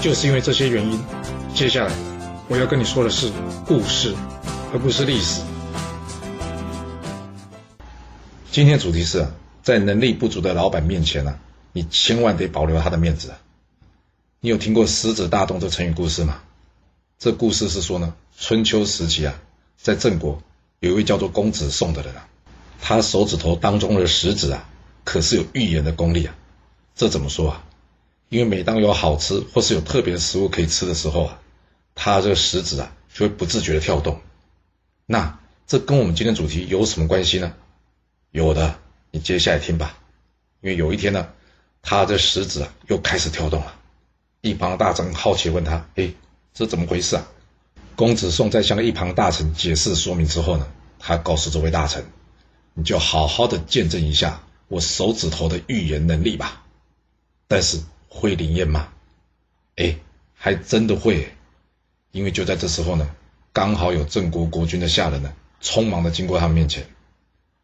就是因为这些原因，接下来我要跟你说的是故事，而不是历史。今天主题是在能力不足的老板面前呢，你千万得保留他的面子。你有听过“狮子大动”这成语故事吗？这故事是说呢，春秋时期啊，在郑国有一位叫做公子宋的人啊，他手指头当中的食指啊，可是有预言的功力啊。这怎么说啊？因为每当有好吃或是有特别的食物可以吃的时候啊，他这个食指啊就会不自觉的跳动。那这跟我们今天主题有什么关系呢？有的，你接下来听吧。因为有一天呢，他这食指啊又开始跳动了。一旁的大臣好奇问他：“哎，这怎么回事啊？”公子宋在向一旁大臣解释说明之后呢，他告诉这位大臣：“你就好好的见证一下我手指头的预言能力吧。”但是。会灵验吗？哎，还真的会，因为就在这时候呢，刚好有郑国国君的下人呢，匆忙的经过他们面前。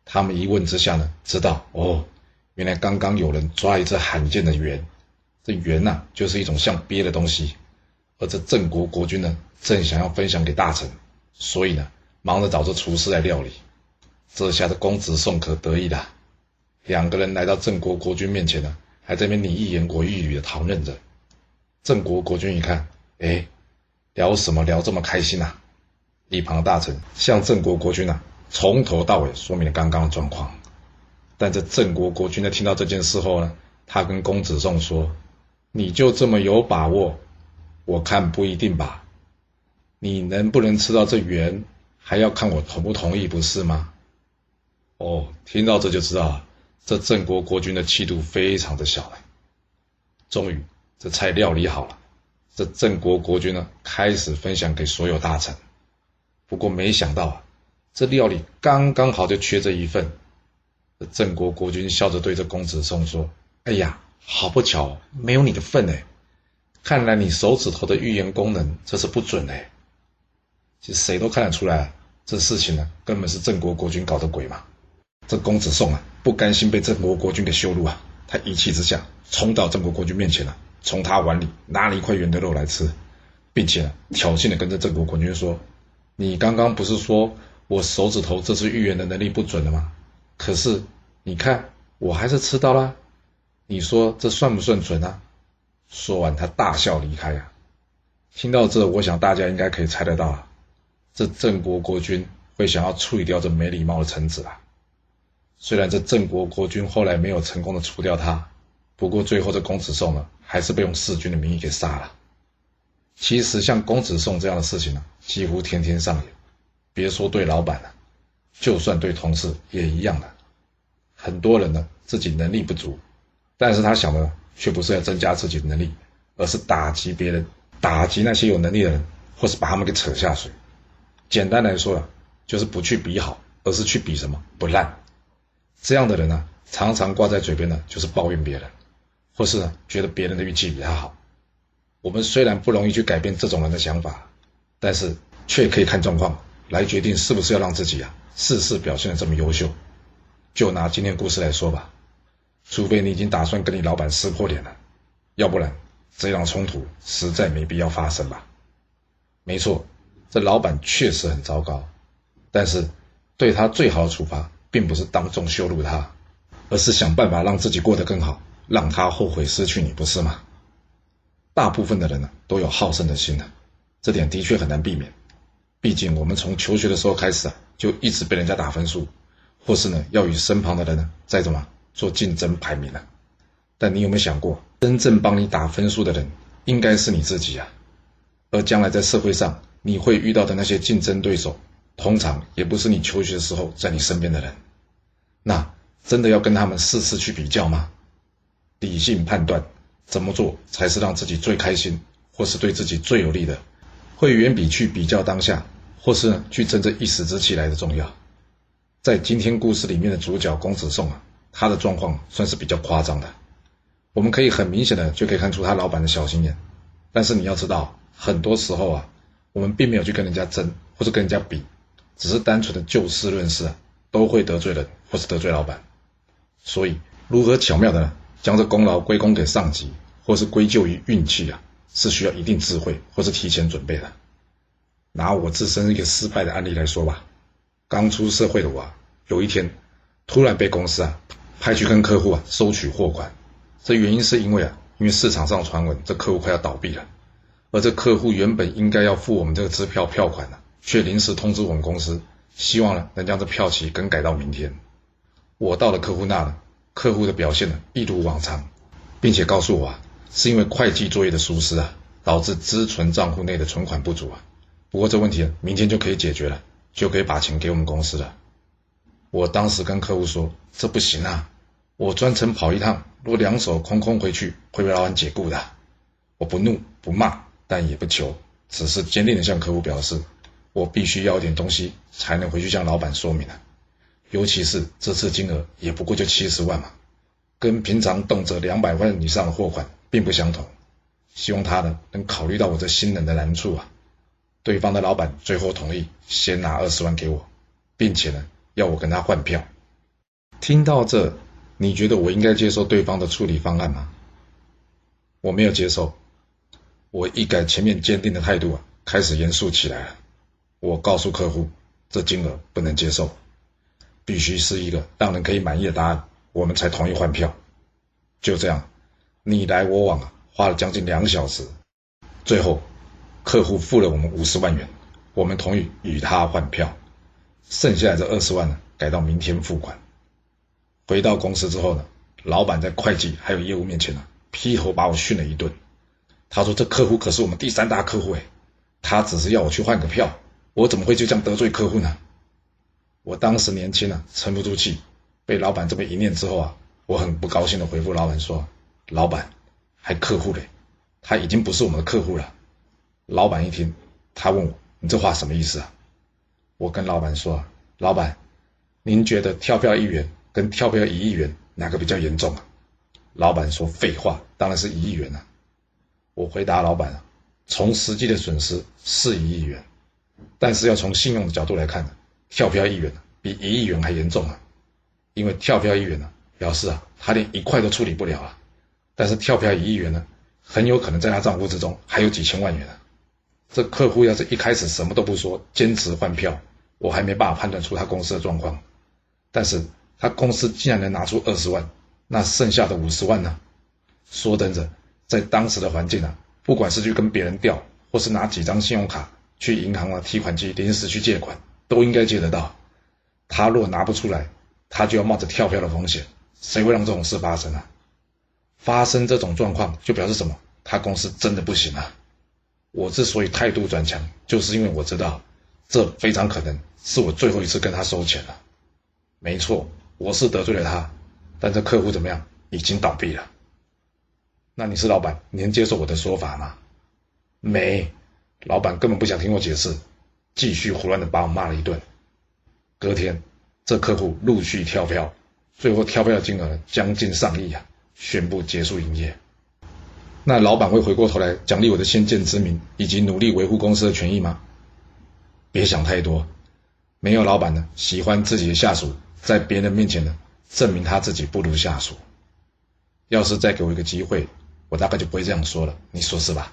他们一问之下呢，知道哦，原来刚刚有人抓一只罕见的猿，这猿呐，就是一种像鳖的东西。而这郑国国君呢，正想要分享给大臣，所以呢，忙着找这厨师来料理。这下子公子宋可得意了，两个人来到郑国国君面前呢。还在那边你一言我一语的讨论着，郑国国君一看，哎，聊什么聊这么开心呐？一旁的大臣向郑国国君呐，从头到尾说明了刚刚的状况。但这郑国国君在听到这件事后呢，他跟公子宋说：“你就这么有把握？我看不一定吧。你能不能吃到这圆，还要看我同不同意，不是吗？”哦，听到这就知道了。这郑国国君的气度非常的小了。终于，这菜料理好了，这郑国国君呢开始分享给所有大臣。不过没想到啊，这料理刚刚好就缺这一份。这郑国国君笑着对着公子宋说：“哎呀，好不巧，没有你的份哎！看来你手指头的预言功能这是不准哎。其实谁都看得出来，这事情呢根本是郑国国君搞的鬼嘛。”这公子宋啊，不甘心被郑国国君给羞辱啊，他一气之下冲到郑国国君面前了，从他碗里拿了一块圆的肉来吃，并且挑衅的跟着郑国国君说：“你刚刚不是说我手指头这次预言的能力不准了吗？可是你看我还是吃到了，你说这算不算准啊？”说完，他大笑离开呀。听到这，我想大家应该可以猜得到啊，这郑国国君会想要处理掉这没礼貌的臣子啊。虽然这郑国国君后来没有成功的除掉他，不过最后这公子宋呢，还是被用弑君的名义给杀了。其实像公子宋这样的事情呢，几乎天天上演。别说对老板了，就算对同事也一样的。很多人呢，自己能力不足，但是他想的却不是要增加自己的能力，而是打击别人，打击那些有能力的人，或是把他们给扯下水。简单来说啊，就是不去比好，而是去比什么不烂。这样的人呢，常常挂在嘴边的，就是抱怨别人，或是觉得别人的运气比他好。我们虽然不容易去改变这种人的想法，但是却可以看状况来决定是不是要让自己啊事事表现的这么优秀。就拿今天故事来说吧，除非你已经打算跟你老板撕破脸了，要不然这样冲突实在没必要发生吧。没错，这老板确实很糟糕，但是对他最好的处罚。并不是当众羞辱他，而是想办法让自己过得更好，让他后悔失去你，不是吗？大部分的人呢都有好胜的心呢，这点的确很难避免。毕竟我们从求学的时候开始啊，就一直被人家打分数，或是呢要与身旁的人呢在怎么做竞争排名呢？但你有没有想过，真正帮你打分数的人应该是你自己啊？而将来在社会上你会遇到的那些竞争对手，通常也不是你求学的时候在你身边的人。那真的要跟他们事事去比较吗？理性判断，怎么做才是让自己最开心、或是对自己最有利的，会远比去比较当下，或是去争这一时之气来的重要。在今天故事里面的主角公子宋啊，他的状况算是比较夸张的。我们可以很明显的就可以看出他老板的小心眼。但是你要知道，很多时候啊，我们并没有去跟人家争，或者跟人家比，只是单纯的就事论事啊，都会得罪人，或是得罪老板。所以，如何巧妙的将这功劳归功给上级，或是归咎于运气啊，是需要一定智慧或是提前准备的。拿我自身一个失败的案例来说吧，刚出社会的我，有一天突然被公司啊派去跟客户啊收取货款，这原因是因为啊。因为市场上传闻这客户快要倒闭了，而这客户原本应该要付我们这个支票票款呢，却临时通知我们公司，希望呢能将这票期更改到明天。我到了客户那了，客户的表现呢一如往常，并且告诉我啊，是因为会计作业的疏失啊，导致资存账户内的存款不足啊。不过这问题明天就可以解决了，就可以把钱给我们公司了。我当时跟客户说，这不行啊。我专程跑一趟，若两手空空回去，会被老板解雇的。我不怒不骂，但也不求，只是坚定地向客户表示，我必须要点东西才能回去向老板说明啊。尤其是这次金额也不过就七十万嘛，跟平常动辄两百万以上的货款并不相同。希望他呢能考虑到我这新人的难处啊。对方的老板最后同意先拿二十万给我，并且呢要我跟他换票。听到这。你觉得我应该接受对方的处理方案吗？我没有接受，我一改前面坚定的态度啊，开始严肃起来了。我告诉客户，这金额不能接受，必须是一个让人可以满意的答案，我们才同意换票。就这样，你来我往啊，花了将近两小时，最后客户付了我们五十万元，我们同意与他换票，剩下的这二十万呢，改到明天付款。回到公司之后呢，老板在会计还有业务面前呢，劈头把我训了一顿。他说：“这客户可是我们第三大客户哎，他只是要我去换个票，我怎么会就这样得罪客户呢？”我当时年轻啊，沉不住气，被老板这么一念之后啊，我很不高兴的回复老板说：“老板，还客户嘞，他已经不是我们的客户了。”老板一听，他问我：“你这话什么意思啊？”我跟老板说：“老板，您觉得跳票一元？”跟跳票一亿元哪个比较严重啊？老板说废话，当然是一亿元啊。我回答老板，从实际的损失是一亿元，但是要从信用的角度来看呢，跳票一元比一亿元还严重啊。因为跳票一元呢，表示啊他连一块都处理不了啊，但是跳票一亿元呢，很有可能在他账户之中还有几千万元啊。这客户要是一开始什么都不说，坚持换票，我还没办法判断出他公司的状况，但是。他公司竟然能拿出二十万，那剩下的五十万呢？说真的，在当时的环境啊，不管是去跟别人调，或是拿几张信用卡去银行啊提款机临时去借款，都应该借得到。他若拿不出来，他就要冒着跳票的风险。谁会让这种事发生啊？发生这种状况，就表示什么？他公司真的不行啊！我之所以态度转强，就是因为我知道，这非常可能是我最后一次跟他收钱了。没错。我是得罪了他，但这客户怎么样？已经倒闭了。那你是老板，你能接受我的说法吗？没，老板根本不想听我解释，继续胡乱的把我骂了一顿。隔天，这客户陆续跳票，最后跳票的金额将近上亿啊，宣布结束营业。那老板会回过头来奖励我的先见之明以及努力维护公司的权益吗？别想太多，没有老板呢喜欢自己的下属。在别人面前呢，证明他自己不如下属。要是再给我一个机会，我大概就不会这样说了。你说是吧？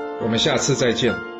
我们下次再见。